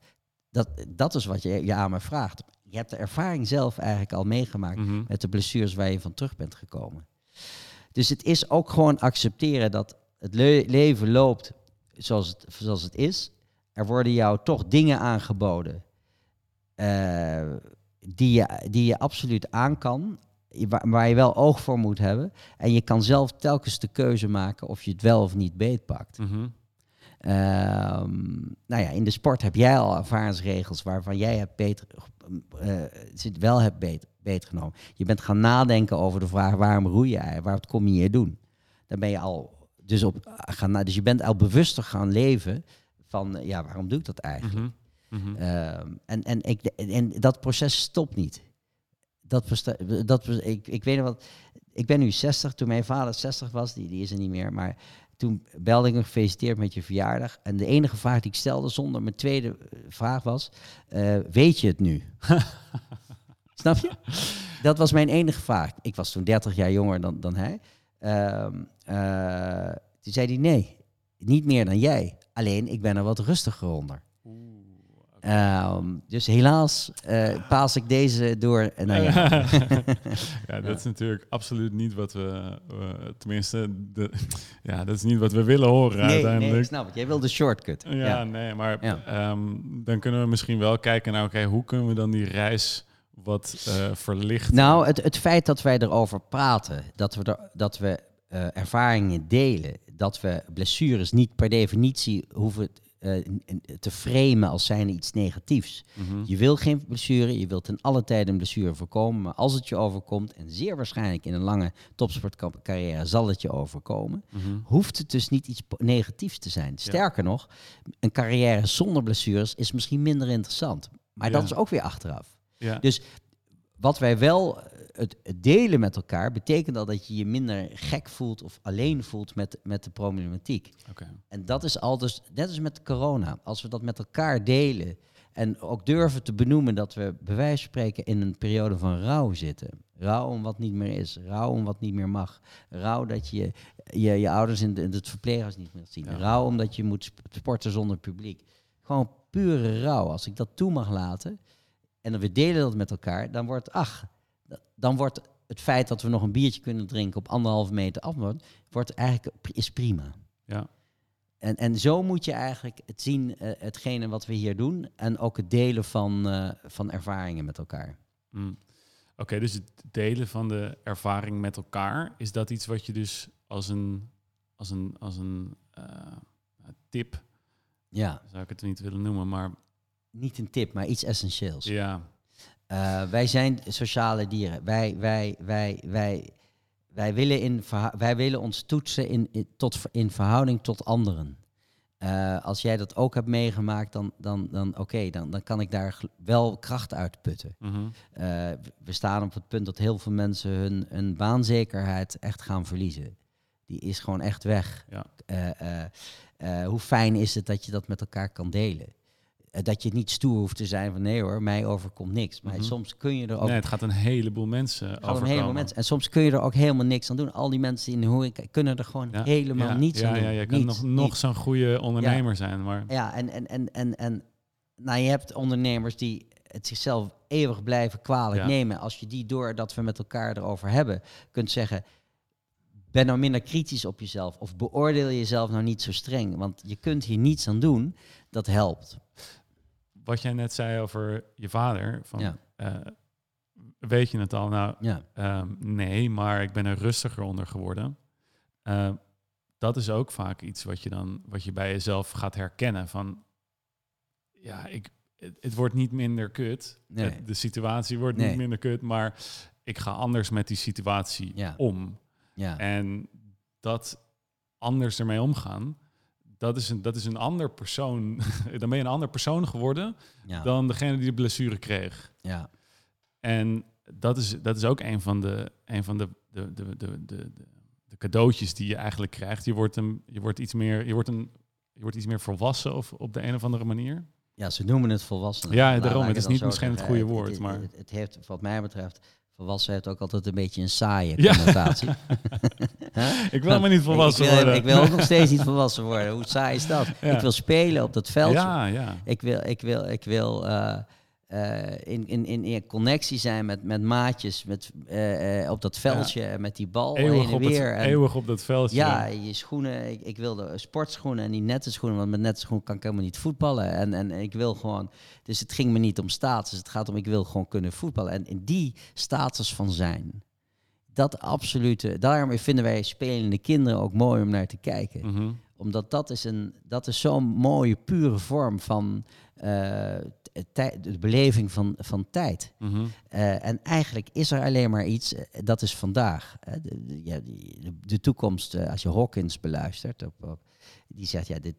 Dat, dat is wat je, je aan me vraagt. Je hebt de ervaring zelf eigenlijk al meegemaakt Mhm. met de blessures waar je van terug bent gekomen. Dus het is ook gewoon accepteren dat het le- leven loopt zoals het, zoals het is. Er worden jou toch dingen aangeboden eh, die, je, die je absoluut aan kan, waar, waar je wel oog voor moet hebben. En je kan zelf telkens de keuze maken of je het wel of niet beetpakt. Ehm, nou ja, in de sport heb jij al ervaringsregels waarvan jij hebt beter, eh, zit wel hebt beter, beter genomen. Je bent gaan nadenken over de vraag waarom roei je wat kom je hier doen? Dan ben je al dus op gaan dus je bent al bewuster gaan leven van ja, waarom doe ik dat eigenlijk? Mhm. Mhm. Ehm, en, en, ik, en dat proces stopt niet. Dat, dat, ik, ik weet nog wat. Ik ben nu 60. Toen mijn vader 60 was, die, die is er niet meer. Maar Toen belde ik me gefeliciteerd met je verjaardag. En de enige vraag die ik stelde zonder mijn tweede eh, vraag was, eh, weet je het nu? *laughs* Snap je? Dat was mijn enige vraag. Ik was toen 30 jaar jonger dan, dan hij. Ehm, eh, toen zei hij nee, niet meer dan jij. Alleen ik ben er wat rustiger onder. Ehm, dus helaas eh, paas ik deze door jou. *laughs* ja, dat is natuurlijk absoluut niet wat we, eh, tenminste, de, *laughs* ja, dat is niet wat we willen horen nee, uiteindelijk. nee, ik snap het. Jij wil de shortcut. Ja, nee, maar Ja. ehm, dan kunnen we misschien wel kijken naar, oké, hoe kunnen we dan die reis wat eh, verlichten? Nou, het, het feit dat wij erover praten, dat we, er, dat we ervaringen delen, dat we blessures niet per definitie hoeven eh, te framen als zijnde iets negatiefs. Mhm. Je wil geen blessure, je wilt ten alle tijde een blessure voorkomen, maar als het je overkomt, en zeer waarschijnlijk in een lange topsportcarrière zal het je overkomen, Mhm. hoeft het dus niet iets negatiefs te zijn. Sterker nog, een carrière zonder blessures is misschien minder interessant. Maar dat is ook weer achteraf. Ja. Dus wat wij wel het, het delen met elkaar, betekent al dat je je minder gek voelt of alleen voelt met, met de problematiek. En dat is al dus, net als met corona, als we dat met elkaar delen en ook durven te benoemen dat we bij wijze van spreken in een periode van rouw zitten. Rouw om wat niet meer is, rouw om wat niet meer mag. Rouw dat je je, je ouders in, de, in het verpleeghuis niet meer zien. Ja. Rouw omdat je moet sp- sporten zonder publiek. Gewoon pure rouw. Als ik dat toe mag laten en we delen dat met elkaar, dan wordt, ach, dan wordt het feit dat we nog een biertje kunnen drinken op anderhalve meter afstand, wordt eigenlijk is prima. Ja. En, en zo moet je eigenlijk het zien, eh, hetgene wat we hier doen. En ook het delen van, eh, van ervaringen met elkaar. Mm. Oké, dus het delen van de ervaring met elkaar, is dat iets wat je dus als een, als een, als een eh, tip, Ja, zou ik het niet willen noemen, maar niet een tip, maar iets essentieels. ja, Eh, wij zijn sociale dieren. Wij, wij, wij, wij, wij, willen, in wij willen ons toetsen in, in, tot, in verhouding tot anderen. Eh, als jij dat ook hebt meegemaakt, dan, dan, dan oké, dan, dan kan ik daar wel kracht uit putten. mhm. Eh, we staan op het punt dat heel veel mensen hun, hun baanzekerheid echt gaan verliezen. Die is gewoon echt weg. Ja. Hoe fijn is het dat je dat met elkaar kan delen? Eh, dat je niet stoer hoeft te zijn van nee hoor, mij overkomt niks. Maar Mhm. soms kun je er ook nee, het gaat een heleboel mensen een overkomen. heleboel mensen. En soms kun je er ook helemaal niks aan doen. Al die mensen in de horeca kunnen er gewoon Ja, helemaal ja, niets ja, aan doen. Ja, je kan nog, nog zo'n goede ondernemer zijn, maar Ja, en, en, en, en, en nou, je hebt ondernemers die het zichzelf eeuwig blijven kwalijk Ja. nemen. Als je die door dat we met elkaar erover hebben, kunt zeggen... Ben nou minder kritisch op jezelf of beoordeel jezelf nou niet zo streng. Want je kunt hier niets aan doen, dat helpt. Wat jij net zei over je vader, van, Ja. eh, weet je het al? Nou, Ja, Ehm, nee, maar ik ben er rustiger onder geworden. Ehm, dat is ook vaak iets wat je dan wat je bij jezelf gaat herkennen. Van ja, ik, het, het wordt niet minder kut. Nee. Het- de situatie wordt Nee. niet minder kut, maar ik ga anders met die situatie Ja. om. ja, En dat anders ermee omgaan, dat is een, dat is een ander persoon. *laughs* dan ben je een ander persoon geworden ja, dan degene die de blessure kreeg. ja, En dat is, dat is ook een van de, een van de, de, de, de, de, de- de cadeautjes die je eigenlijk krijgt. Je wordt, een, je wordt, iets, meer, je wordt, een, je wordt iets meer volwassen of op de een of andere manier. ja, ze noemen het volwassenen. Ja, daarom. Het is niet misschien het goede woord, het, maar- Het, het heeft, wat mij betreft, volwassen heeft ook altijd een beetje een saaie Ja. connotatie. *laughs* *laughs* Ik wil helemaal niet volwassen ik, wil, worden. ik wil ook nog *laughs* steeds niet volwassen worden. Hoe saai is dat? Ja. Ik wil spelen op dat veldje. Ja, ja. Ik wil, ik wil, ik wil eh, eh, in, in, in, in connectie zijn met, met maatjes met, eh, eh, op dat veldje en met die bal heen Eeuwig en op, weer. het, En- eeuwig op dat veldje. ja, je schoenen. Ik, ik wilde sportschoenen en niet nette schoenen, want met nette schoenen kan ik helemaal niet voetballen. En, en ik wil gewoon. Dus het ging me niet om status. Het gaat om ik wil gewoon kunnen voetballen. En in die status van zijn, dat absolute. Daarom vinden wij spelende kinderen ook mooi om naar te kijken Mhm. Omdat dat is, een, dat is zo'n mooie, pure vorm van tij- de beleving van, van tijd. Mhm. Eh, en eigenlijk is er alleen maar iets, dat is vandaag. De, de, toekomst, als je Hawkins beluistert, op, op- die zegt, ja, dit,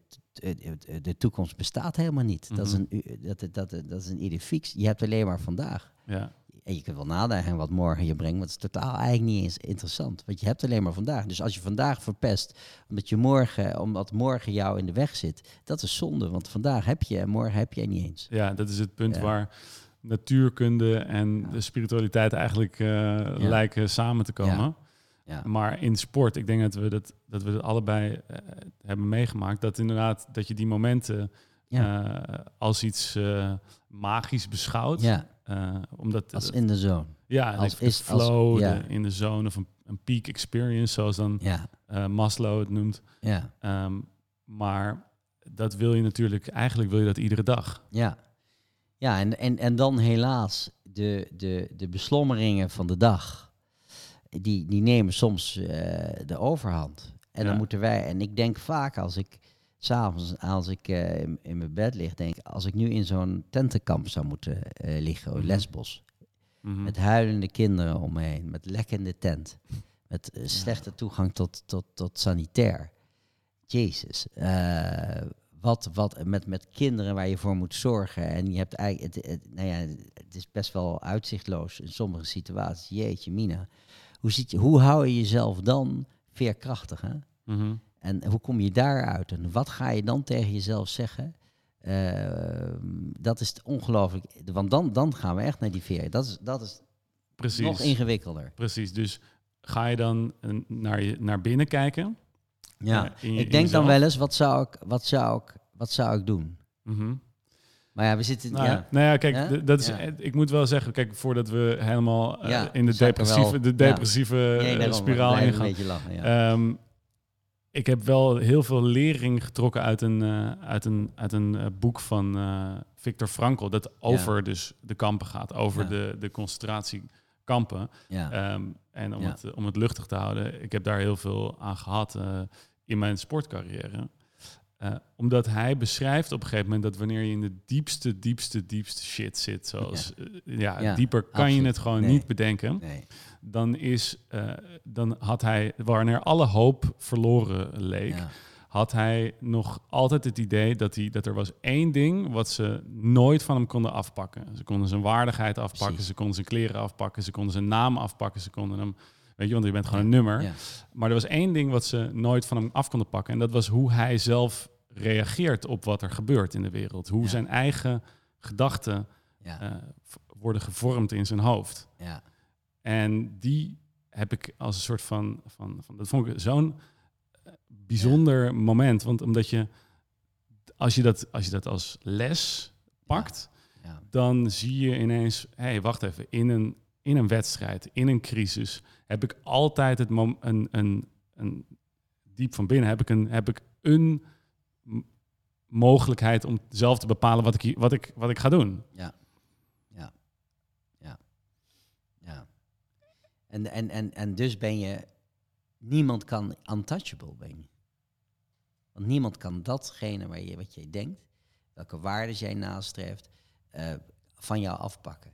de, toekomst bestaat helemaal niet. dat, is Mhm. een, dat, dat, dat is een idee fix. Je hebt alleen maar vandaag. Ja. En je kunt wel nadenken wat morgen je brengt, maar het is totaal eigenlijk niet eens interessant. Want je hebt alleen maar vandaag. Dus als je vandaag verpest, omdat, je morgen, omdat morgen jou in de weg zit, dat is zonde. Want vandaag heb je en morgen heb je niet eens. Ja, dat is het punt Ja. waar natuurkunde en de spiritualiteit eigenlijk eh, lijken samen te komen. Ja. Maar in sport, ik denk dat we dat, dat we dat allebei eh, hebben meegemaakt. Dat inderdaad, dat je die momenten eh, als iets magisch beschouwt. Ja, omdat als in de zone. ja, als is- als- flow, ja. de- in de zone of een, een peak experience, zoals dan Ja, eh, Maslow het noemt. ja, Ehm, maar dat wil je natuurlijk, eigenlijk wil je dat iedere dag. ja. Ja, en, en, en dan helaas de, de, de beslommeringen van de dag, die, die nemen soms eh, de overhand. En dan moeten wij, en ik denk vaak als ik s'avonds, als ik eh, in, in mijn bed lig, denk ik, als ik nu in zo'n tentenkamp zou moeten eh, liggen, Mhm. Lesbos, Mhm. met huilende kinderen om me heen, met lekkende tent, met eh, slechte toegang tot, tot, tot sanitair. Jezus, wat, wat met, met kinderen waar je voor moet zorgen. En je hebt eigenlijk, het, het- nou ja, het is best wel uitzichtloos in sommige situaties. Jeetje, Mina. Hoe, ziet je, hoe hou je jezelf dan veerkrachtig? Hè? Mhm. En hoe kom je daaruit? En wat ga je dan tegen jezelf zeggen? Eh, dat is ongelooflijk. Want dan, dan gaan we echt naar die veer. Dat is, dat is Precies. nog ingewikkelder. Precies. Dus ga je dan eh, naar, je, naar binnen kijken? Ja. Je- ik denk dan wel eens, wat zou ik, wat zou ik, wat zou ik doen? Mhm. Maar ja, we zitten... Nou, ja. Nou ja, kijk, Ja? dat is, eh, ik moet wel zeggen, kijk, voordat we helemaal in de depressieve, de depressieve spiraal ingaan. een beetje lachen, ja. Ehm, ik heb wel heel veel lering getrokken uit een, eh, uit een, uit een eh, boek van eh Viktor Frankl, dat over dus de kampen gaat, over Ja. de, de concentratiekampen. ja. Ehm, en om, het, om het luchtig te houden, ik heb daar heel veel aan gehad eh, in mijn sportcarrière. Omdat hij beschrijft op een gegeven moment dat wanneer je in de diepste, diepste, diepste shit zit, zoals ja, dieper kan je het gewoon Nee. niet bedenken, nee. Dan is, eh, dan had hij, wanneer alle hoop verloren leek, Ja. had hij nog altijd het idee dat, hij, dat er was één ding wat ze nooit van hem konden afpakken. Ze konden zijn waardigheid afpakken, Precies. ze konden zijn kleren afpakken, ze konden zijn naam afpakken, ze konden hem, weet je, want je bent gewoon een nummer. Ja. Maar er was één ding wat ze nooit van hem af konden pakken en dat was hoe hij zelf reageert op wat er gebeurt in de wereld. Hoe Ja. zijn eigen gedachten Ja. eh, worden gevormd in zijn hoofd. ja. En die heb ik als een soort van, van, van dat vond ik zo'n eh, bijzonder moment. Want omdat je, als je dat als, je dat als les pakt, ja. dan zie je ineens, hé, hey, wacht even, in een, in een wedstrijd, in een crisis, heb ik altijd het mom, een, een, een, diep van binnen, heb ik een, heb ik een mogelijkheid om zelf te bepalen wat ik, wat ik, wat ik ga doen. Ja. Ja. Ja. En, en, en, en dus ben je... Niemand kan untouchable, ben je. Want niemand kan datgene waar je, wat jij denkt, welke waarden jij nastreeft, eh, van jou afpakken.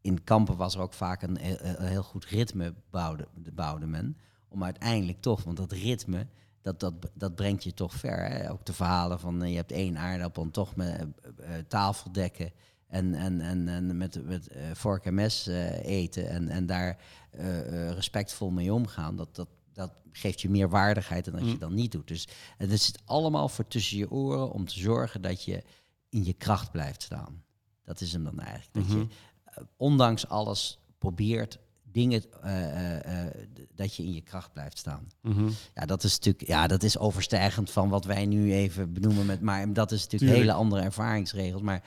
In kampen was er ook vaak een, heel- een heel goed ritme bouwde, bouwde men. Om uiteindelijk toch, want dat ritme, dat, dat, dat brengt je toch ver. Ook de verhalen van eh, je hebt één aardappel en toch met eh, eh, tafel dekken. En, en, en, en met, met eh, vork en mes eh, eten en, en daar eh, respectvol mee omgaan. Dat, dat, dat geeft je meer waardigheid dan als je Mm. dat niet doet. Dus het zit allemaal voor tussen je oren om te zorgen dat je in je kracht blijft staan. Dat is hem dan eigenlijk. Dat Mhm. je eh, ondanks alles probeert dingen, dat je in je kracht blijft staan. Mhm. Ja, dat is natuurlijk, ja, dat is overstijgend van wat wij nu even benoemen met, maar dat is natuurlijk Tuurlijk. hele andere ervaringsregels. Maar,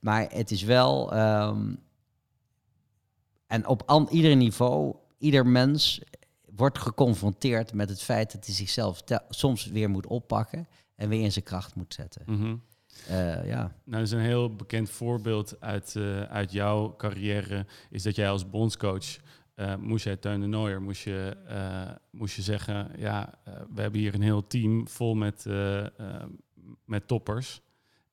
maar het is wel, ehm, en op an, ieder niveau, ieder mens wordt geconfronteerd met het feit dat hij zichzelf soms weer moet oppakken en weer in zijn kracht moet zetten. Eh, ja, Nou, dat is een heel bekend voorbeeld uit, eh, uit jouw carrière. Is dat jij als bondscoach eh, moest jij Teun de Nooier, moest je, moest je zeggen, ja, we hebben hier een heel team vol met, met toppers.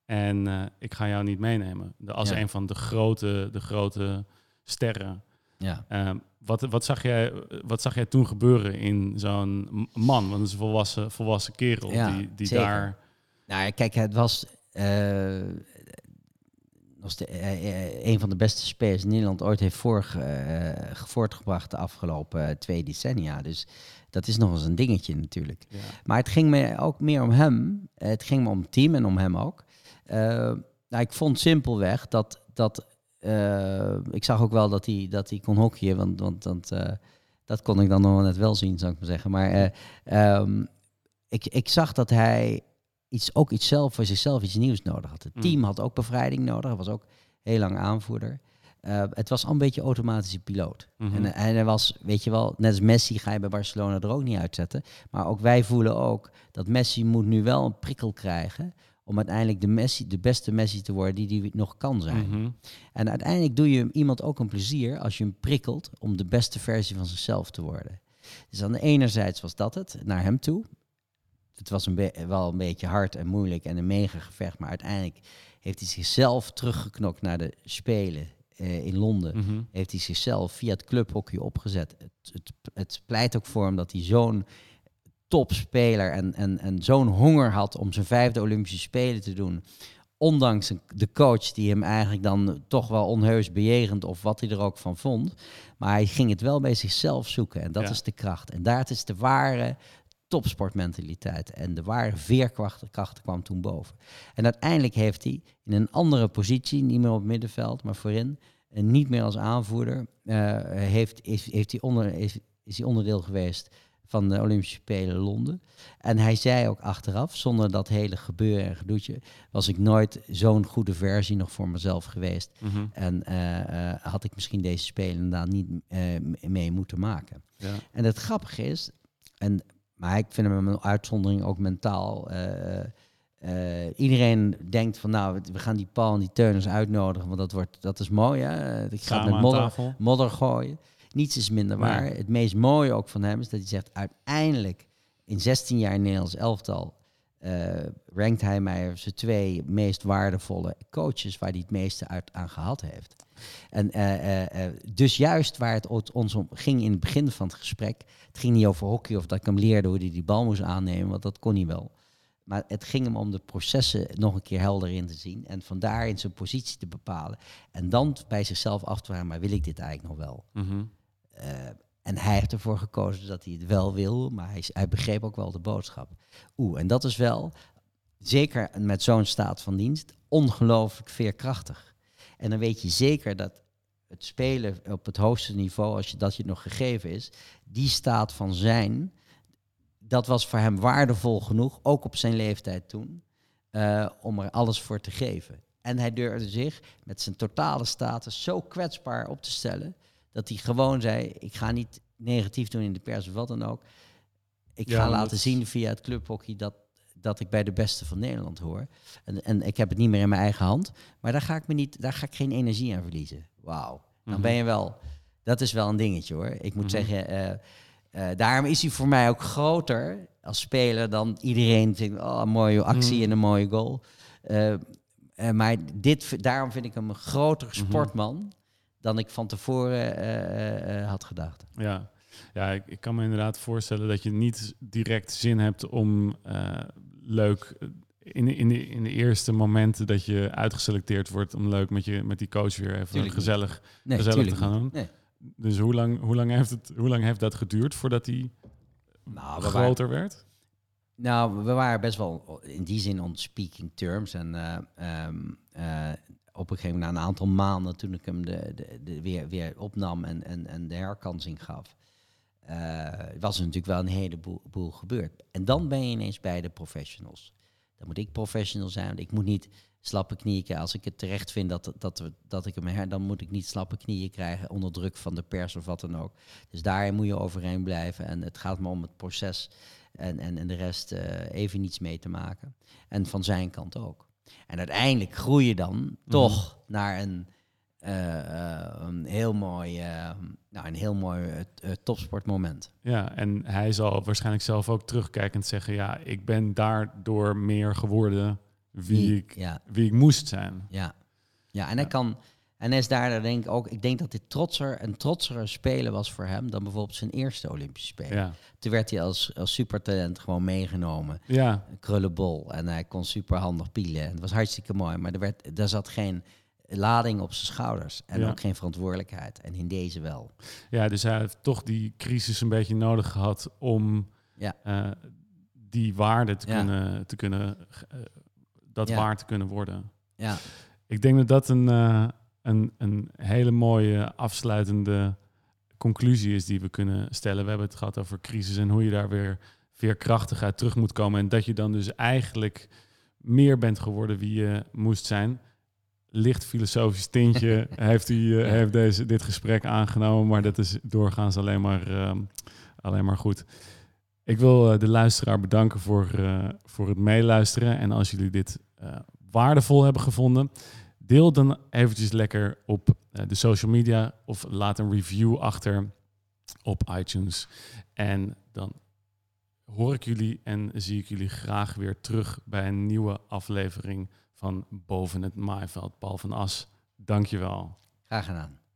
En eh, ik ga jou niet meenemen. De, als Ja. een van de grote, de grote sterren. ja. Ehm, wat, wat, zag jij, wat zag jij toen gebeuren in zo'n man? Want het is een volwassen, volwassen kerel Ja, die, die zeker. daar... Nou ja, kijk, het was. eh, eh, een van de beste spelers in Nederland ooit heeft eh, voortgebracht de afgelopen twee decennia. Dus dat is nog eens een dingetje natuurlijk. Ja. Maar het ging me ook meer om hem. Het ging me om het team en om hem ook. Eh, nou, ik vond simpelweg dat... dat eh, ik zag ook wel dat hij, dat hij kon hockeyen, want, want, want eh, dat kon ik dan nog net wel zien, zou ik maar zeggen. Maar eh, ehm, ik, ik zag dat hij iets, ook iets zelf voor zichzelf iets nieuws nodig had. Het Mm. team had ook bevrijding nodig. Hij was ook heel lang aanvoerder. Het was al een beetje automatische piloot. Mhm. En, en hij was, weet je wel, net als Messi ga je bij Barcelona er ook niet uitzetten. Maar ook wij voelen ook dat Messi moet nu wel een prikkel krijgen om uiteindelijk de, Messi, de beste Messi te worden die hij nog kan zijn. Mhm. En uiteindelijk doe je iemand ook een plezier als je hem prikkelt om de beste versie van zichzelf te worden. Dus aan de enerzijds was dat het, naar hem toe. Het was een wel een beetje hard en moeilijk en een mega gevecht, maar uiteindelijk heeft hij zichzelf teruggeknokt naar de Spelen eh, in Londen. Mhm. Heeft hij zichzelf via het clubhockey opgezet. Het, het, het pleit ook voor hem dat hij zo'n topspeler en, en, en zo'n honger had om zijn vijfde Olympische Spelen te doen. Ondanks de coach die hem eigenlijk dan toch wel onheus bejegend of wat hij er ook van vond. Maar hij ging het wel bij zichzelf zoeken en dat Ja. is de kracht. En daar is de ware topsportmentaliteit. En de ware veerkracht kracht kwam toen boven. En uiteindelijk heeft hij in een andere positie, niet meer op het middenveld, maar voorin, en niet meer als aanvoerder, eh, heeft, is, heeft hij onder, is, is hij onderdeel geweest van de Olympische Spelen Londen. En hij zei ook achteraf, zonder dat hele gebeuren en gedoetje, was ik nooit zo'n goede versie nog voor mezelf geweest. Mhm. En eh, eh, had ik misschien deze Spelen inderdaad niet eh, mee moeten maken. Ja. En het grappige is, en, maar ik vind hem een uitzondering ook mentaal. iedereen denkt van nou, we gaan die Paul en die Teuners uitnodigen, want dat, wordt, dat is mooi. Hè? Ik ga Samen met modder, modder gooien. Niets is minder Nee. waar. Het meest mooie ook van hem is dat hij zegt uiteindelijk in 16 jaar Nederlands elftal eh, rankt hij mij als de twee meest waardevolle coaches waar hij het meeste uit aan gehad heeft. En eh, eh, dus juist waar het ons om ging in het begin van het gesprek, het ging niet over hockey of dat ik hem leerde hoe hij die bal moest aannemen, want dat kon hij wel. Maar het ging hem om de processen nog een keer helder in te zien en vandaar in zijn positie te bepalen. En dan bij zichzelf af te vragen, maar wil ik dit eigenlijk nog wel? Eh, en hij heeft ervoor gekozen dat hij het wel wil, maar hij, hij begreep ook wel de boodschap. Oeh, en dat is wel, zeker met zo'n staat van dienst, ongelooflijk veerkrachtig. En dan weet je zeker dat het spelen op het hoogste niveau, als je dat je nog gegeven is, die staat van zijn, dat was voor hem waardevol genoeg, ook op zijn leeftijd toen, eh, om er alles voor te geven. En hij durfde zich met zijn totale status zo kwetsbaar op te stellen, dat hij gewoon zei, ik ga niet negatief doen in de pers of wat dan ook. Ik Ja, ga laten dat- zien via het clubhockey dat, dat ik bij de beste van Nederland hoor. En, en ik heb het niet meer in mijn eigen hand. Maar daar ga ik, me niet, daar ga ik geen energie aan verliezen. Wauw. Dan Mhm. ben je wel... Dat is wel een dingetje hoor. Ik moet Mhm. zeggen, eh, eh, daarom is hij voor mij ook groter als speler dan iedereen denkt, oh, een mooie actie Mhm. en een mooie goal. Eh, maar dit, daarom vind ik hem een groter sportman dan ik van tevoren eh, eh, eh, had gedacht. Ja, ja ik, ik kan me inderdaad voorstellen dat je niet direct zin hebt om leuk in, de- in, de, in de eerste momenten dat je uitgeselecteerd wordt om leuk met, je, met die coach weer even Tuurlijk gezellig, Nee, gezellig te gaan doen. Nee. Dus hoe lang, hoe, lang heeft het, hoe lang heeft dat geduurd voordat hij Nou, we waren, groter werd? nou, we waren best wel in die zin on speaking terms. En eh, ehm, eh, op een gegeven moment, na een aantal maanden, toen ik hem de, de, de weer, weer opnam en, en, en de herkansing gaf, eh, was er natuurlijk wel een heleboel boel gebeurd. En dan ben je ineens bij de professionals. Dan moet ik professional zijn, want ik moet niet slappe knieën. Als ik het terecht vind dat, dat, we, dat ik hem her, dan moet ik niet slappe knieën krijgen onder druk van de pers of wat dan ook. Dus daarin moet je overeen blijven. En het gaat me om het proces en, en, en de rest eh, even niets mee te maken. En van zijn kant ook. En uiteindelijk groei je dan toch naar een, eh, eh, een heel mooi, eh, nou, een heel mooi topsportmoment. Ja, en hij zal waarschijnlijk zelf ook terugkijkend zeggen, ja, ik ben daardoor meer geworden wie, ik, Ja, wie ik moest zijn. ja. ja, en hij kan. En is daar denk ik ook. Ik denk dat dit trotser, een trotsere spelen was voor hem dan bijvoorbeeld zijn eerste Olympische Spelen. Ja, Toen werd hij als, als supertalent gewoon meegenomen. ja, krullenbol. En hij kon superhandig pielen. En het was hartstikke mooi. Maar er, werd, er zat geen lading op zijn schouders en Ja. ook geen verantwoordelijkheid. En in deze wel. Ja, dus hij heeft toch die crisis een beetje nodig gehad om Ja. eh, die waarde te kunnen, te kunnen eh, dat waar te kunnen worden. Ja, Ik denk dat dat een, eh, een, een hele mooie afsluitende conclusie is die we kunnen stellen. We hebben het gehad over crisis en hoe je daar weer veerkrachtig uit terug moet komen. En dat je dan dus eigenlijk meer bent geworden wie je moest zijn. Licht filosofisch tintje *laughs* heeft, u, eh, heeft deze, dit gesprek aangenomen, maar dat is doorgaans alleen maar, ehm, alleen maar goed. Ik wil eh, de luisteraar bedanken voor, eh, voor het meeluisteren. En als jullie dit waardevol hebben gevonden, deel dan eventjes lekker op eh, de social media of laat een review achter op iTunes. En dan hoor ik jullie en zie ik jullie graag weer terug bij een nieuwe aflevering van Boven het Maaiveld. Paul van As, dankjewel. graag gedaan.